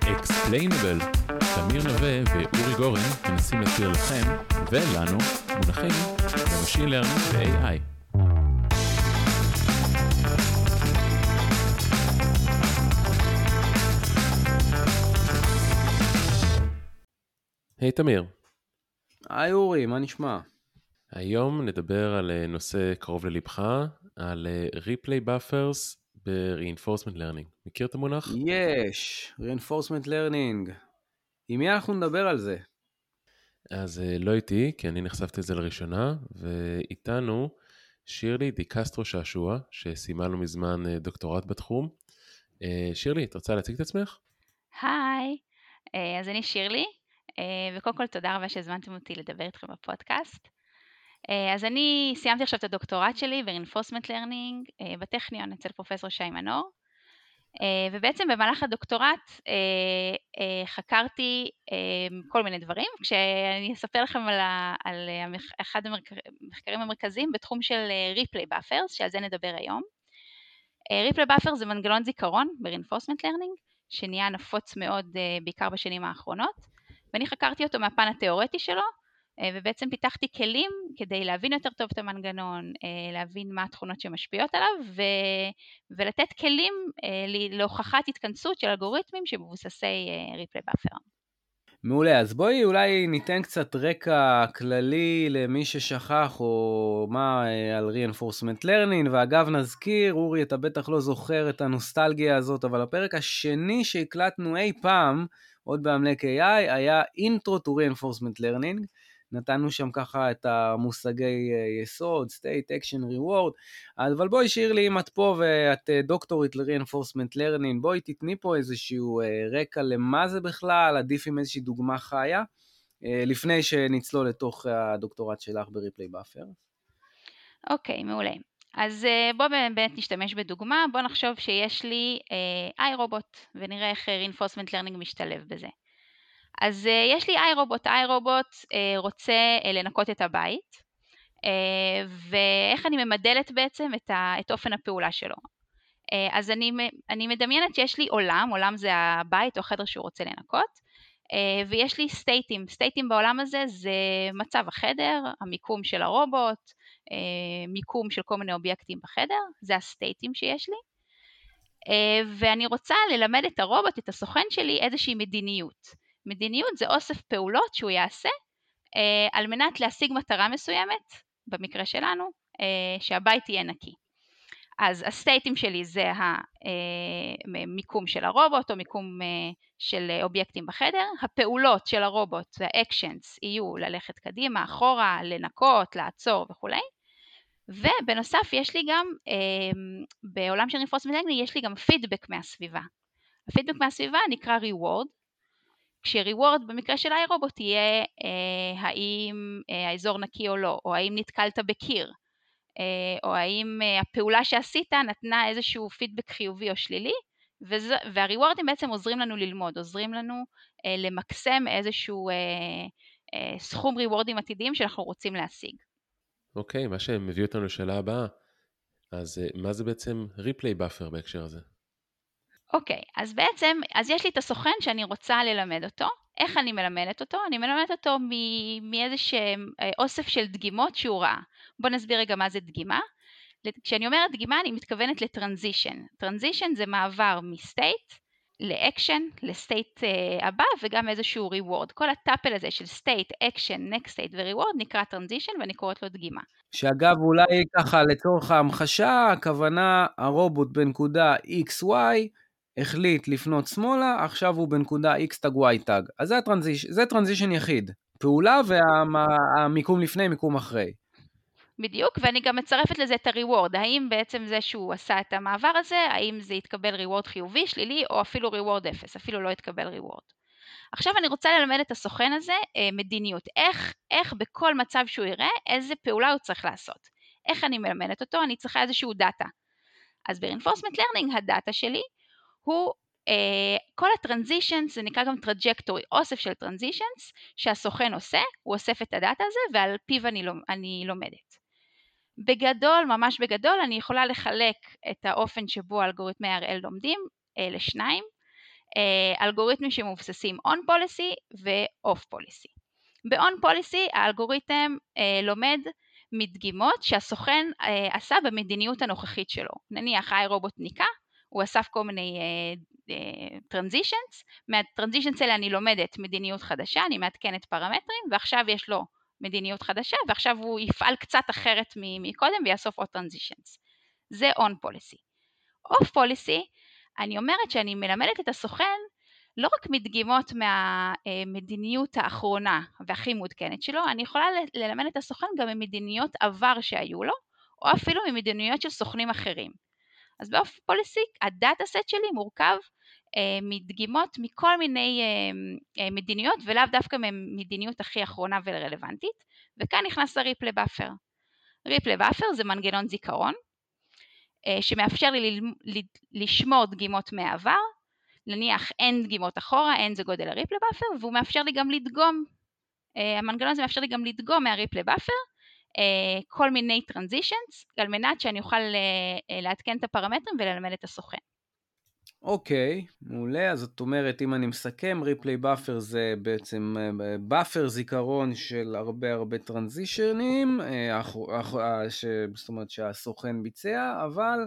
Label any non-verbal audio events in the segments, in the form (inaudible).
אקספליינבל. תמיר נווה ואורי גורן מנסים להסביר לכם ולנו מונחים ב machine learning ו-AI. היי תמיר, היי אורי, מה נשמע? היום נדבר על אה, נושא קרוב ללבך, על אה, Replay Buffers ב-Reinforcement Learning. מכיר את המונח? יש, reinforcement learning. עם מי אנחנו נדבר על זה? אז אה, לא איתי, כי אני נחשפתי לזה לראשונה, ואיתנו שירלי דיקסטרו שעשוע, שסיימה לא מזמן אה, דוקטורט בתחום. אה, שירלי, את רוצה להציג את עצמך? היי, אז אני שירלי, וקודם כל תודה רבה שהזמנתם אותי לדבר איתכם בפודקאסט. אה, אז אני סיימתי עכשיו את הדוקטורט שלי ב-Reinforcement Learning אה, בטכניון אצל פרופסור שי מנור, אה, ובעצם במהלך הדוקטורט חקרתי כל מיני דברים, כשאני אספר לכם על, ה, על אחד המחקרים המרכזיים בתחום של Replay Buffers, שעל זה נדבר היום. Replay Buffer זה מנגנון זיכרון ב-Reinforcement Learning, שנהיה נפוץ מאוד בעיקר בשנים האחרונות, ואני חקרתי אותו מהפן התיאורטי שלו, ובעצם פיתחתי כלים כדי להבין יותר טוב את המנגנון, אה, להבין מה התכונות שמשפיעות עליו ו... ולתת כלים אה, להוכחת התכנסות של אלגוריתמים שמבוססי replay buffer. מעולה, אז בואי אולי ניתן קצת רקע כללי למי ששכח או מה על reinforcement learning, ואגב נזכיר, אורי אתה בטח לא זוכר את הנוסטלגיה הזאת, אבל הפרק השני שהקלטנו אי פעם, עוד בעמלק AI, היה Intro to Reinforcement Learning, נתנו שם ככה את המושגי אה, יסוד, state, action, reward, אבל בואי שירלי, אם את פה ואת אה, דוקטורית ל-reinforcement learning, בואי תתני פה איזשהו אה, רקע למה זה בכלל, עדיף עם איזושהי דוגמה חיה, לפני שנצלול לתוך הדוקטורט שלך ב replay buffer. אוקיי, okay, מעולה. אז בואו באמת נשתמש בדוגמה, בואו נחשוב שיש לי iRobot ונראה איך reinforcement learning משתלב בזה. אז uh, יש לי iRobot, iRobot uh, רוצה uh, לנקות את הבית, uh, ואיך אני ממדלת בעצם את, ה, את אופן הפעולה שלו. אז אני, אני מדמיינת שיש לי עולם, עולם זה הבית או החדר שהוא רוצה לנקות, ויש לי סטייטים, סטייטים בעולם הזה זה מצב החדר, המיקום של הרובוט, מיקום של כל מיני אובייקטים בחדר, זה הסטייטים שיש לי. ואני רוצה ללמד את הרובוט, את הסוכן שלי, איזושהי מדיניות. מדיניות זה אוסף פעולות שהוא יעשה אה, על מנת להשיג מטרה מסוימת, במקרה שלנו, אה, שהבית יהיה נקי. אז הסטייטים שלי זה המיקום אה, של הרובוט או מיקום אה, של אובייקטים בחדר, הפעולות של הרובוט וה-actions יהיו ללכת קדימה, אחורה, לנקות, לעצור וכולי, ובנוסף יש לי גם, אה, בעולם של reinforcement learning יש לי גם פידבק מהסביבה. הפידבק מהסביבה נקרא reward, כש-reward במקרה של iRobot יהיה אה, האם אה, האזור נקי או לא, או האם נתקלת בקיר, אה, או האם אה, הפעולה שעשית נתנה איזשהו פידבק חיובי או שלילי, וה rewardים בעצם עוזרים לנו ללמוד, עוזרים לנו למקסם איזשהו סכום rewardים עתידיים שאנחנו רוצים להשיג. אוקיי, okay, מה שמביא אותנו לשאלה הבאה, אז מה זה בעצם replay buffer בהקשר הזה? אוקיי, אז בעצם, אז יש לי את הסוכן שאני רוצה ללמד אותו. איך אני מלמדת אותו? אני מלמדת אותו מאיזה אה, אוסף של דגימות שהוא ראה. בואו נסביר רגע מה זה דגימה. כשאני אומרת דגימה אני מתכוונת ל transition. transition זה מעבר מ state ל action, ל state הבא וגם איזשהו reward. כל ה tuple הזה של state, action, next state ו reward נקרא transition ואני קוראת לו דגימה. שאגב אולי ככה לצורך ההמחשה, הכוונה הרובוט בנקודה XY החליט לפנות שמאלה, עכשיו הוא בנקודה X תג Y תג. אז זה, ה transi, זה transition יחיד. פעולה והמיקום לפני, מיקום אחרי. בדיוק, ואני גם מצרפת לזה את ה-reward, האם בעצם זה שהוא עשה את המעבר הזה, האם זה יתקבל reward חיובי, שלילי, או אפילו reward אפס, אפילו לא יתקבל reward. עכשיו אני רוצה ללמד את הסוכן הזה אה, מדיניות, איך, איך בכל מצב שהוא יראה, איזה פעולה הוא צריך לעשות. איך אני מלמדת אותו? אני צריכה איזשהו דאטה. אז ב-reinforcement learning הדאטה שלי הוא Uh, כל ה transitions זה נקרא גם trajectory, אוסף של transitions שהסוכן עושה, הוא אוסף את הדאטה הזה ועל פיו אני, אני לומדת. בגדול, ממש בגדול, אני יכולה לחלק את האופן שבו אלגוריתמי RL לומדים uh, לשניים. אלגוריתמים שמבוססים on policy ו-off policy. ב-on policy האלגוריתם לומד מדגימות שהסוכן עשה במדיניות הנוכחית שלו. נניח iRobot ניקה, הוא אסף כל מיני טרנזישנס, מהטרנזישנס האלה אני לומדת מדיניות חדשה, אני מעדכנת פרמטרים, ועכשיו יש לו מדיניות חדשה, ועכשיו הוא יפעל קצת אחרת מקודם ויאסוף עוד טרנזישנס. זה on policy. off policy, אני אומרת שאני מלמדת את הסוכן לא רק מדגימות מהמדיניות האחרונה והכי מעודכנת שלו, אני יכולה ללמד את הסוכן גם ממדיניות עבר שהיו לו, או אפילו ממדיניות של סוכנים אחרים. אז ב off policy ה data set שלי מורכב אה, מדגימות מכל מיני אה, אה, מדיניות ולאו דווקא ממדיניות הכי אחרונה ורלוונטית, וכאן נכנס ה replay buffer. replay buffer זה מנגנון זיכרון אה, שמאפשר לי לשמור דגימות מהעבר, נניח N דגימות אחורה, N זה גודל ה replay buffer, והוא מאפשר לי גם לדגום, אה, המנגנון הזה מאפשר לי גם לדגום מה replay buffer כל מיני transitions, על מנת שאני אוכל אה, לעדכן את הפרמטרים וללמד את הסוכן. אוקיי, okay, מעולה. אז זאת אומרת, אם אני מסכם, replay buffer זה בעצם buffer זיכרון של הרבה הרבה טרנזישנים, זאת אומרת שהסוכן ביצע, אבל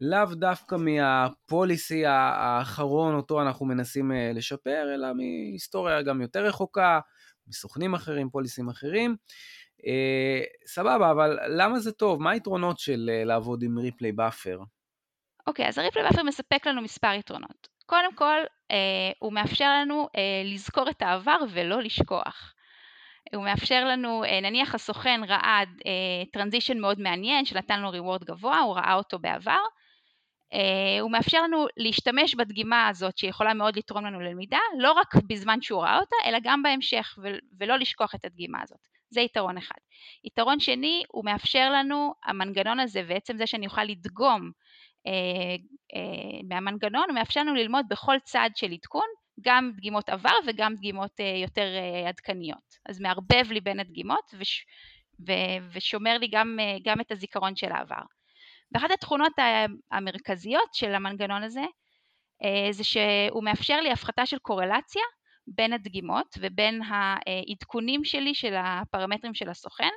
לאו דווקא מה policy האחרון אותו אנחנו מנסים לשפר, אלא מהיסטוריה גם יותר רחוקה, מסוכנים אחרים, פוליסים אחרים. אה, סבבה, אבל למה זה טוב? מה היתרונות של אה, לעבוד עם replay buffer? אוקיי, אז ה replay buffer מספק לנו מספר יתרונות. קודם כל, אה, הוא מאפשר לנו אה, לזכור את העבר ולא לשכוח. הוא מאפשר לנו, אה, נניח הסוכן ראה transition אה, מאוד מעניין שנתן לו reward גבוה, הוא ראה אותו בעבר, אה, הוא מאפשר לנו להשתמש בדגימה הזאת שיכולה מאוד לתרום לנו ללמידה, לא רק בזמן שהוא ראה אותה, אלא גם בהמשך, ולא לשכוח את הדגימה הזאת. זה יתרון אחד. יתרון שני, הוא מאפשר לנו, המנגנון הזה, ועצם זה שאני אוכל לדגום אה, אה, מהמנגנון, הוא מאפשר לנו ללמוד בכל צד של עדכון, גם דגימות עבר וגם דגימות אה, יותר אה, עדכניות. אז מערבב לי בין הדגימות וש, ו, ושומר לי גם, אה, גם את הזיכרון של העבר. ואחת התכונות המרכזיות של המנגנון הזה אה, זה שהוא מאפשר לי הפחתה של קורלציה בין הדגימות ובין העדכונים שלי של הפרמטרים של הסוכן.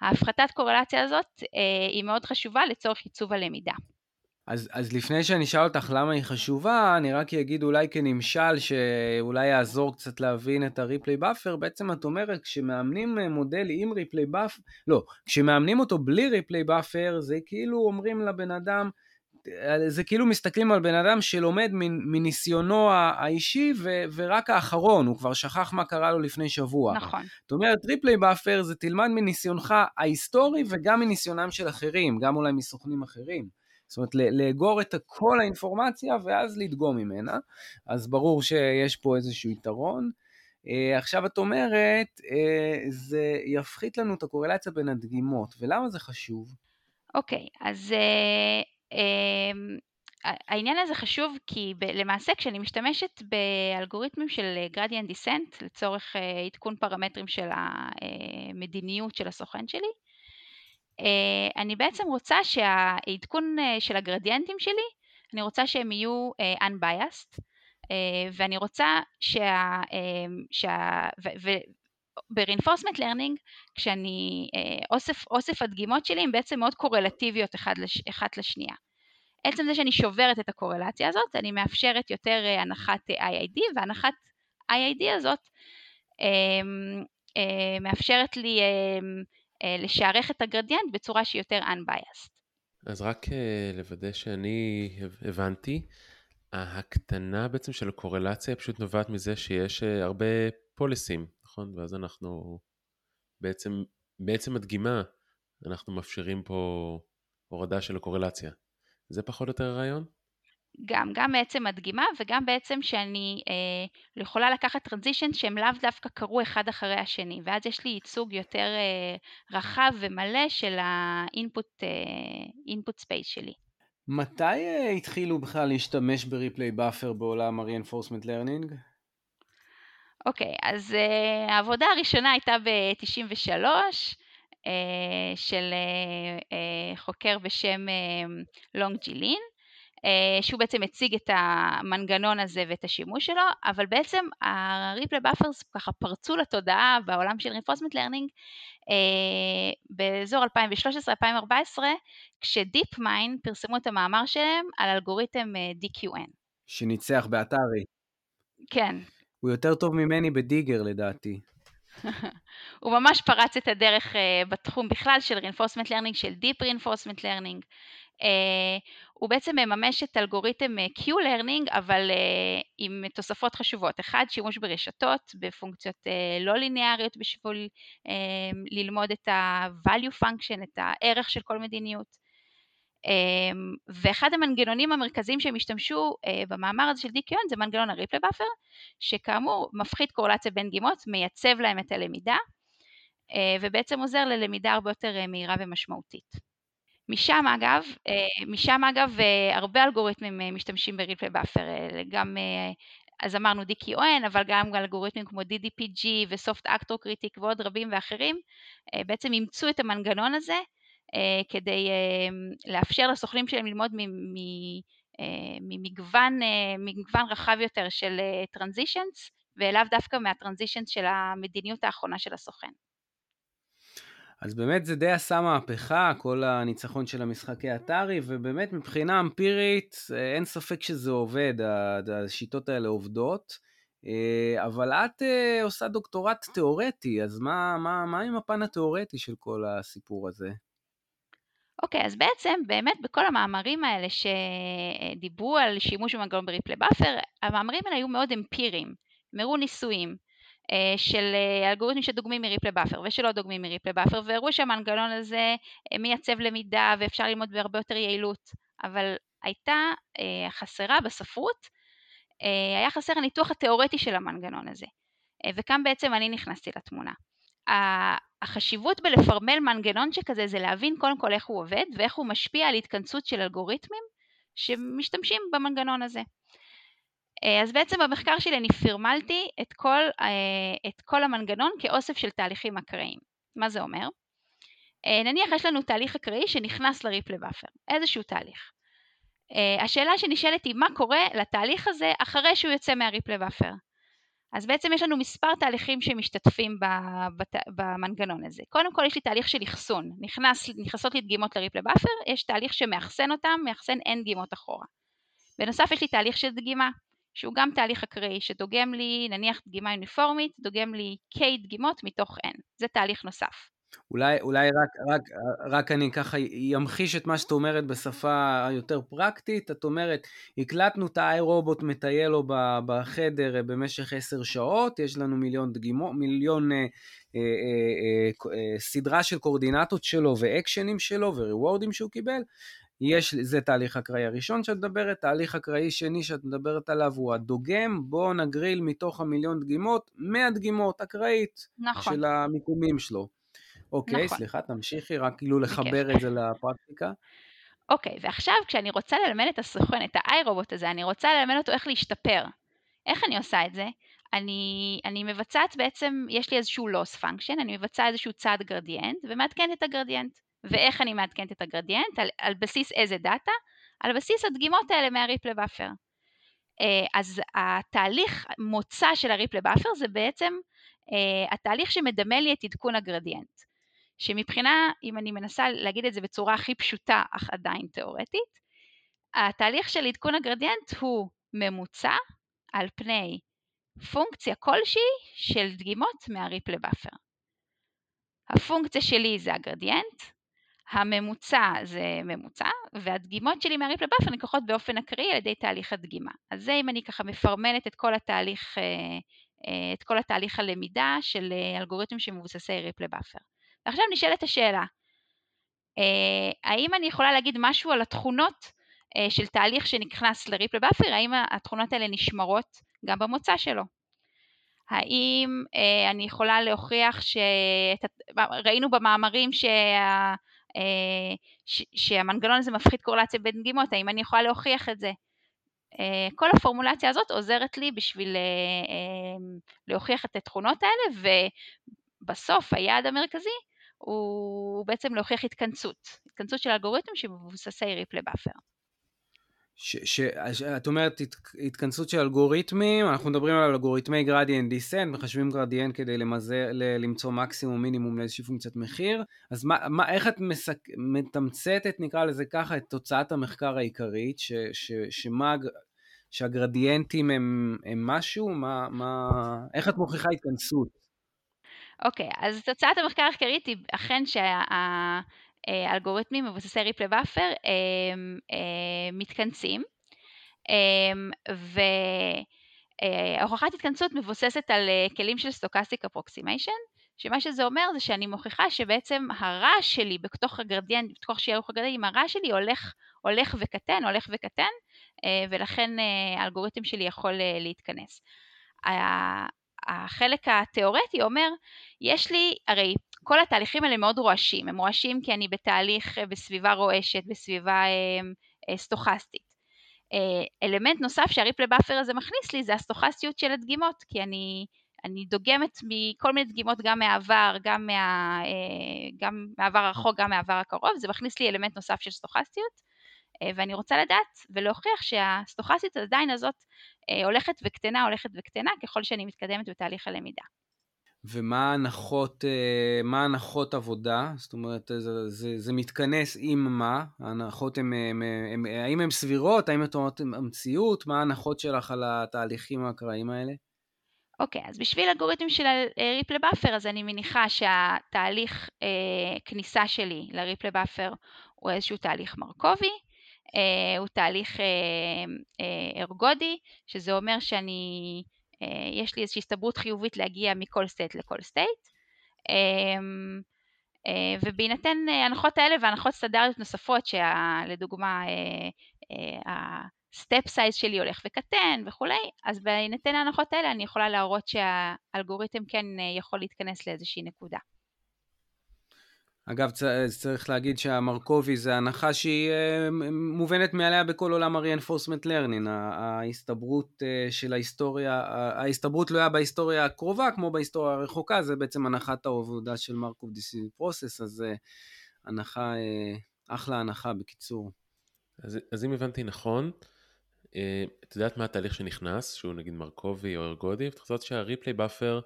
ההפחתת קורלציה הזאת אה, היא מאוד חשובה לצורך ייצוב הלמידה. אז, אז לפני שאני אשאל אותך למה היא חשובה, אני רק אגיד אולי כנמשל שאולי יעזור קצת להבין את ה replay buffer, בעצם את אומרת כשמאמנים מודל עם replay buffer, לא, כשמאמנים אותו בלי replay buffer זה כאילו אומרים לבן אדם, זה כאילו מסתכלים על בן אדם שלומד מניסיונו האישי ו, ורק האחרון, הוא כבר שכח מה קרה לו לפני שבוע. נכון. זאת אומרת, replay buffer זה תלמד מניסיונך ההיסטורי וגם מניסיונם של אחרים, גם אולי מסוכנים אחרים. זאת אומרת, לאגור את כל האינפורמציה ואז לדגום ממנה, אז ברור שיש פה איזשהו יתרון. אה, עכשיו את אומרת, אה, זה יפחית לנו את הקורלציה בין הדגימות, ולמה זה חשוב? אוקיי, okay, אז uh, העניין הזה חשוב כי ב- למעשה כשאני משתמשת באלגוריתמים של gradient descent לצורך uh, עדכון פרמטרים של המדיניות של הסוכן שלי, אה, אני בעצם רוצה שהעדכון אה, של הגרדיאנטים שלי, אני רוצה שהם יהיו אה, unbiased, ואני רוצה שה... שה ו, ו, ב-reinforcement learning, כשאני, אוסף, אוסף הדגימות שלי הן בעצם מאוד קורלטיביות אחד לש, אחת לשנייה. עצם זה שאני שוברת את הקורלציה הזאת, אני מאפשרת יותר הנחת IID, והנחת IID הזאת מאפשרת לי אה, לשערך את הגרדיאנט בצורה שהיא יותר unbiased. אז רק אה, לוודא שאני הבנתי, ההקטנה בעצם של הקורלציה פשוט נובעת מזה שיש אה, הרבה פוליסים, נכון? ואז אנחנו בעצם, בעצם הדגימה, אנחנו מאפשרים פה הורדה של הקורלציה. זה פחות או יותר הרעיון? גם, גם בעצם הדגימה וגם בעצם שאני אה, יכולה לקחת transition שהם לאו דווקא קרו אחד אחרי השני ואז יש לי ייצוג יותר אה, רחב ומלא של ה input אה, space שלי. מתי אה, התחילו בכלל להשתמש ב replay buffer בעולם ה-reinforcement learning? אוקיי, okay, אז uh, העבודה הראשונה הייתה ב-93 uh, של uh, uh, חוקר בשם לונג uh, ג'ילין. שהוא בעצם הציג את המנגנון הזה ואת השימוש שלו, אבל בעצם ה-Replay Buffers ככה פרצו לתודעה בעולם של Reinforcement Learning באזור 2013-2014, כשדיפ-מיין פרסמו את המאמר שלהם על אלגוריתם DQN. שניצח באתרי. כן. הוא יותר טוב ממני בדיגר לדעתי. (laughs) הוא ממש פרץ את הדרך uh, בתחום בכלל של reinforcement learning, של Deep reinforcement learning. Uh, הוא בעצם מממש את אלגוריתם uh, Q-learning, אבל uh, עם תוספות חשובות. אחד, שימוש ברשתות, בפונקציות uh, לא ליניאריות בשביל uh, ללמוד את ה-value function, את הערך של כל מדיניות. אמ, ואחד המנגנונים המרכזיים שהם השתמשו אה, במאמר הזה של DQN זה מנגנון ה replay buffer, שכאמור מפחית קורלציה בין דגימות, מייצב להם את הלמידה, אה, ובעצם עוזר ללמידה הרבה יותר אה, מהירה ומשמעותית. משם אגב, משם אגב הרבה אלגוריתמים משתמשים ב replay buffer, גם אז אמרנו DQN, אבל גם אלגוריתמים כמו DDPG ו Soft Actor Critic ועוד רבים ואחרים, בעצם אימצו את המנגנון הזה כדי אה, לאפשר לסוכנים שלהם ללמוד אה, ממגוון, ממגוון רחב יותר של טרנזישנס, ולאו דווקא מהטרנזישנס של המדיניות האחרונה של הסוכן. אז באמת זה די עשה מהפכה, כל הניצחון של המשחקי אתרי, ובאמת מבחינה אמפירית אין ספק שזה עובד, השיטות האלה עובדות. אבל את עושה דוקטורט תיאורטי, אז מה, מה, מה עם הפן התיאורטי של כל הסיפור הזה? אוקיי, אז בעצם באמת בכל המאמרים האלה שדיברו על שימוש במנגנון ב replay buffer, המאמרים האלה היו מאוד אמפיריים, הם הראו ניסויים אה, של אה, אלגוריתמים שדוגמים מ replay buffer ושלא דוגמים מ replay buffer, והראו שהמנגנון הזה אה, מייצב למידה ואפשר ללמוד בהרבה יותר יעילות, אבל הייתה חסרה בספרות, היה חסר הניתוח התיאורטי של המנגנון הזה, וכאן בעצם אני נכנסתי לתמונה. החשיבות בלפרמל מנגנון שכזה זה להבין קודם כל איך הוא עובד ואיך הוא משפיע על התכנסות של אלגוריתמים שמשתמשים במנגנון הזה. אה, אז בעצם במחקר שלי אני פרמלתי את כל, אה, את כל המנגנון כאוסף של תהליכים אקראיים. מה זה אומר? אה, נניח יש לנו תהליך אקראי שנכנס ל replay buffer, איזשהו תהליך. השאלה שנשאלת היא מה קורה לתהליך הזה אחרי שהוא יוצא מה replay buffer. אז בעצם יש לנו מספר תהליכים שמשתתפים במנגנון הזה. קודם כל יש לי תהליך של אחסון, נכנס, נכנסות לי דגימות ל replay buffer, יש תהליך שמאחסן אותם, מאחסן N דגימות אחורה. בנוסף יש לי תהליך של דגימה, שהוא גם תהליך אקראי, שדוגם לי, נניח דגימה אוניפורמית, דוגם לי K דגימות מתוך N, זה תהליך נוסף. אולי, אולי רק, רק, רק אני ככה ימחיש את מה שאת אומרת בשפה היותר פרקטית. את אומרת, הקלטנו את האי רובוט מטייל לו בחדר במשך עשר שעות, יש לנו מיליון דגימות, מיליון אה, אה, אה, אה, סדרה של קורדינטות שלו ואקשנים שלו וריוורדים שהוא קיבל. יש, זה תהליך אקראי הראשון שאת מדברת, תהליך אקראי שני שאת מדברת עליו הוא הדוגם, בואו נגריל מתוך המיליון דגימות 100 דגימות אקראית נכון. של המיקומים שלו. אוקיי, נכון. סליחה, תמשיכי, רק כאילו לחבר את זה לפרקטיקה. אוקיי, ועכשיו כשאני רוצה ללמד את הסוכן, את ה iRobot הזה, אני רוצה ללמד אותו איך להשתפר. איך אני עושה את זה? אני, אני מבצעת בעצם, יש לי איזשהו loss function, אני מבצעת איזשהו צעד גרדיאנט ומעדכנת את הגרדיאנט. ואיך אני מעדכנת את הגרדיאנט? על, על בסיס איזה דאטה? על בסיס הדגימות האלה מה replay buffer. אה, אז התהליך מוצא של ה replay buffer זה בעצם אה, התהליך שמדמה לי את עדכון הגרדיאנט. שמבחינה, אם אני מנסה להגיד את זה בצורה הכי פשוטה, אך עדיין תיאורטית, התהליך של עדכון הגרדיאנט הוא ממוצע על פני פונקציה כלשהי של דגימות מה replay buffer. הפונקציה שלי זה הגרדיאנט, הממוצע זה ממוצע, והדגימות שלי מה replay buffer נלקחות באופן אקראי על ידי תהליך הדגימה. אז זה אם אני ככה מפרמלת את כל התהליך, אה, אה, את כל התהליך הלמידה של אה, אלגוריתמים שמבוססי replay buffer. ועכשיו נשאלת השאלה, אה, האם אני יכולה להגיד משהו על התכונות אה, של תהליך שנכנס ל replay buffer, האם התכונות האלה נשמרות גם במוצא שלו? האם אה, אני יכולה להוכיח ש... ראינו במאמרים שה... שהמנגנון הזה מפחית קורלציה בין דגימות, האם אני יכולה להוכיח את זה? כל הפורמולציה הזאת עוזרת לי בשביל להוכיח את התכונות האלה, ובסוף היעד המרכזי הוא בעצם להוכיח התכנסות, התכנסות של אלגוריתם שמבוססי replay buffer. שאת אומרת התכנסות של אלגוריתמים, אנחנו מדברים על אלגוריתמי gradient descent, מחשבים גרדיאנט כדי למזר, ל, למצוא מקסימום מינימום לאיזושהי פונקציית מחיר, אז מה, מה, איך את מסק, מתמצתת, נקרא לזה ככה, את תוצאת המחקר העיקרית, ש, ש, שמה, שהגרדיאנטים הם, הם משהו, מה, מה, איך את מוכיחה התכנסות? אוקיי, אז תוצאת המחקר העיקרית היא אכן שה... אלגוריתמים מבוססי replay buffer מתכנסים, והוכחת התכנסות מבוססת על אה, כלים של stochastic approximation, שמה שזה אומר זה שאני מוכיחה שבעצם הרעש שלי בתוך הגרדיאנט, בתוך שיערוך הגרדיאנט, הרעש שלי הולך, הולך וקטן, הולך וקטן, אה, ולכן אה, האלגוריתם שלי יכול להתכנס. החלק התיאורטי אומר, יש לי, הרי כל התהליכים האלה מאוד רועשים, הם רועשים כי אני בתהליך אה, בסביבה רועשת, בסביבה אה, אה, סטוכסטית. אלמנט נוסף שה replay buffer הזה מכניס לי זה הסטוכסטיות של הדגימות, כי אני, אני דוגמת מכל מיני דגימות גם מהעבר, גם, מה, גם מהעבר הרחוק, גם מהעבר הקרוב, זה מכניס לי אלמנט נוסף של סטוכסטיות, ואני רוצה לדעת ולהוכיח שהסטוכסטיות עדיין הזאת הולכת וקטנה, הולכת וקטנה ככל שאני מתקדמת בתהליך הלמידה. ומה הנחות, אה, מה הנחות עבודה? זאת אומרת, זה, זה, זה מתכנס עם מה? ההנחות הן, האם הן סבירות? האם הן המציאות? מה ההנחות שלך על התהליכים האקראיים האלה? אוקיי, okay, אז בשביל אלגוריתם של replay buffer, אז אני מניחה שהתהליך אה, כניסה שלי ל replay buffer הוא איזשהו תהליך מרקובי, אה, הוא תהליך אה, אה, ארגודי, שזה אומר שאני אה, יש לי איזושהי הסתברות חיובית להגיע מכל state לכל state. אמ, אה, ובהינתן ההנחות האלה והנחות סטנדרטיות נוספות, שלדוגמה ה step size שלי הולך וקטן וכולי, אז בהינתן ההנחות האלה אני יכולה להראות שהאלגוריתם כן יכול להתכנס לאיזושהי נקודה. אגב, צריך להגיד שהמרקובי זה הנחה שהיא אה, מובנת מאליה בכל עולם ה-reinforcement learning. ההסתברות אה, של ההיסטוריה, ההסתברות תלויה בהיסטוריה הקרובה כמו בהיסטוריה הרחוקה, זה בעצם הנחת העבודה של Markov decision process, אז אה, הנחה, אחלה הנחה בקיצור. אז, אז אם הבנתי נכון, את יודעת מה התהליך שנכנס, שהוא נגיד מרקובי או ארגודי, ואת חושבת שה replay buffer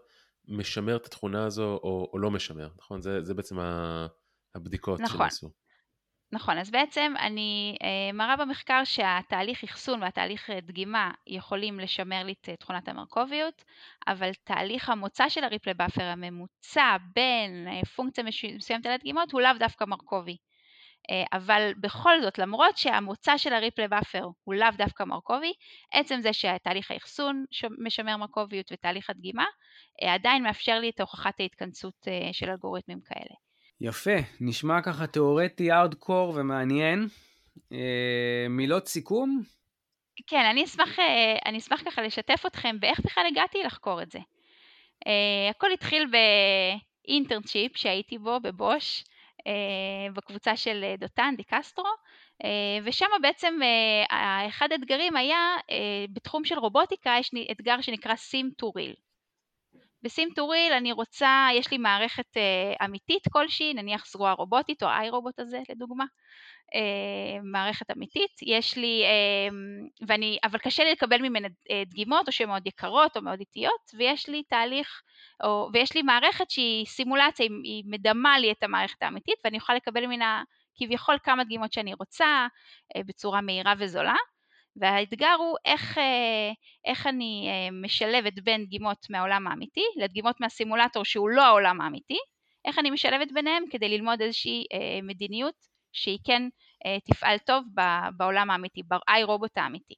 משמר את התכונה הזו או, או לא משמר, נכון? זה, זה בעצם הבדיקות נכון. שנעשו. נכון, אז בעצם אני אה, מראה במחקר שהתהליך אחסון והתהליך אה, דגימה יכולים לשמר לי את אה, תכונת המרקוביות, אבל תהליך המוצא של ה replay buffer הממוצע בין פונקציה מסוימת על הדגימות הוא לאו דווקא מרקובי. אה, אבל בכל זאת, למרות שהמוצא של ה replay buffer הוא לאו דווקא מרקובי, עצם זה שתהליך האחסון משמר מרקוביות ותהליך הדגימה, אה, עדיין מאפשר לי את הוכחת ההתכנסות אה, של אלגוריתמים כאלה. יפה, נשמע ככה תיאורטי, הארדקור ומעניין. מילות סיכום? כן, אני אשמח, אני אשמח ככה לשתף אתכם באיך בכלל הגעתי לחקור את זה. הכל התחיל באינטרנצ'יפ שהייתי בו בבוש, בקבוצה של אה, דותן די קסטרו, אה, ושם בעצם אחד האתגרים היה, בתחום של רובוטיקה יש אתגר שנקרא sim to real. בסים real אני רוצה, יש לי מערכת אמיתית כלשהי, נניח זרוע רובוטית או האי רובוט הזה לדוגמה, מערכת אמיתית, יש לי, ואני, אבל קשה לי לקבל ממנה דגימות או שהן מאוד יקרות או מאוד איטיות, ויש לי תהליך או, ויש לי מערכת שהיא סימולציה, היא, היא מדמה לי את המערכת האמיתית ואני אוכל לקבל ממנה כביכול כמה דגימות שאני רוצה אה, בצורה מהירה וזולה. והאתגר הוא איך, אה, איך אני אה, משלבת בין דגימות מהעולם האמיתי לדגימות מהסימולטור שהוא לא העולם האמיתי, איך אני משלבת ביניהם כדי ללמוד איזושהי מדיניות שהיא כן תפעל טוב בעולם האמיתי, ברובוט האמיתי.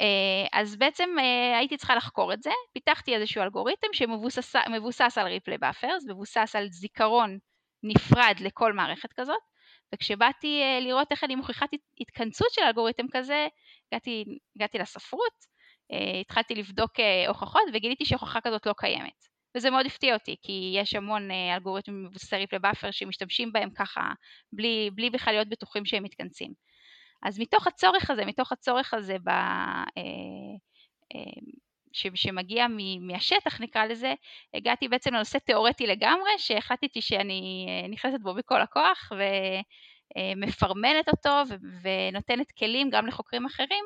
אה, אז בעצם אה, הייתי צריכה לחקור את זה, פיתחתי איזשהו אלגוריתם שמבוסס על replay buffers, מבוסס על זיכרון נפרד לכל מערכת כזאת, וכשבאתי אה, לראות איך אני מוכיחה התכנסות של אלגוריתם כזה, הגעתי, הגעתי לספרות, התחלתי לבדוק הוכחות וגיליתי שהוכחה כזאת לא קיימת. וזה מאוד הפתיע אותי, כי יש המון אלגוריתמים מבוססי replay buffer שמשתמשים בהם ככה, בלי, בלי בכלל להיות בטוחים שהם מתכנסים. אז מתוך הצורך הזה, מתוך הצורך הזה ב... אה, אה, ש, שמגיע מהשטח נקרא לזה, הגעתי בעצם לנושא תיאורטי לגמרי, שהחלטתי שאני אה, נכנסת בו בכל הכוח, מפרמנת אותו ונותנת כלים גם לחוקרים אחרים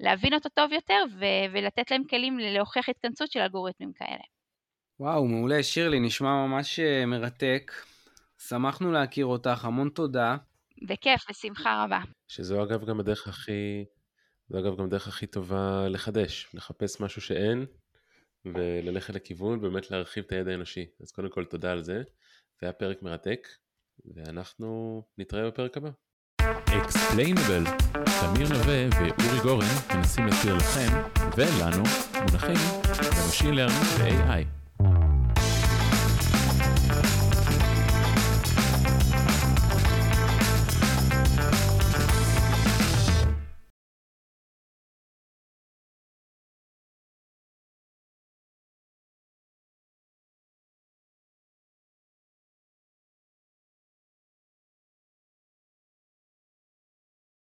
להבין אותו טוב יותר ולתת להם כלים להוכיח התכנסות של אלגוריתמים כאלה. וואו, מעולה. שירלי, נשמע ממש מרתק. שמחנו להכיר אותך, המון תודה. בכיף, בשמחה רבה. שזו אגב גם הדרך הכי, זו אגב גם הדרך הכי טובה לחדש, לחפש משהו שאין, וללכת לכיוון, באמת להרחיב את הידע האנושי. אז קודם כל תודה על זה, זה היה פרק מרתק, ואנחנו נתראה בפרק הבא. אקספליינבל, תמיר נווה ואורי גורן מנסים להסביר לכם ולנו מונחים במשין לרנינג ו-AI.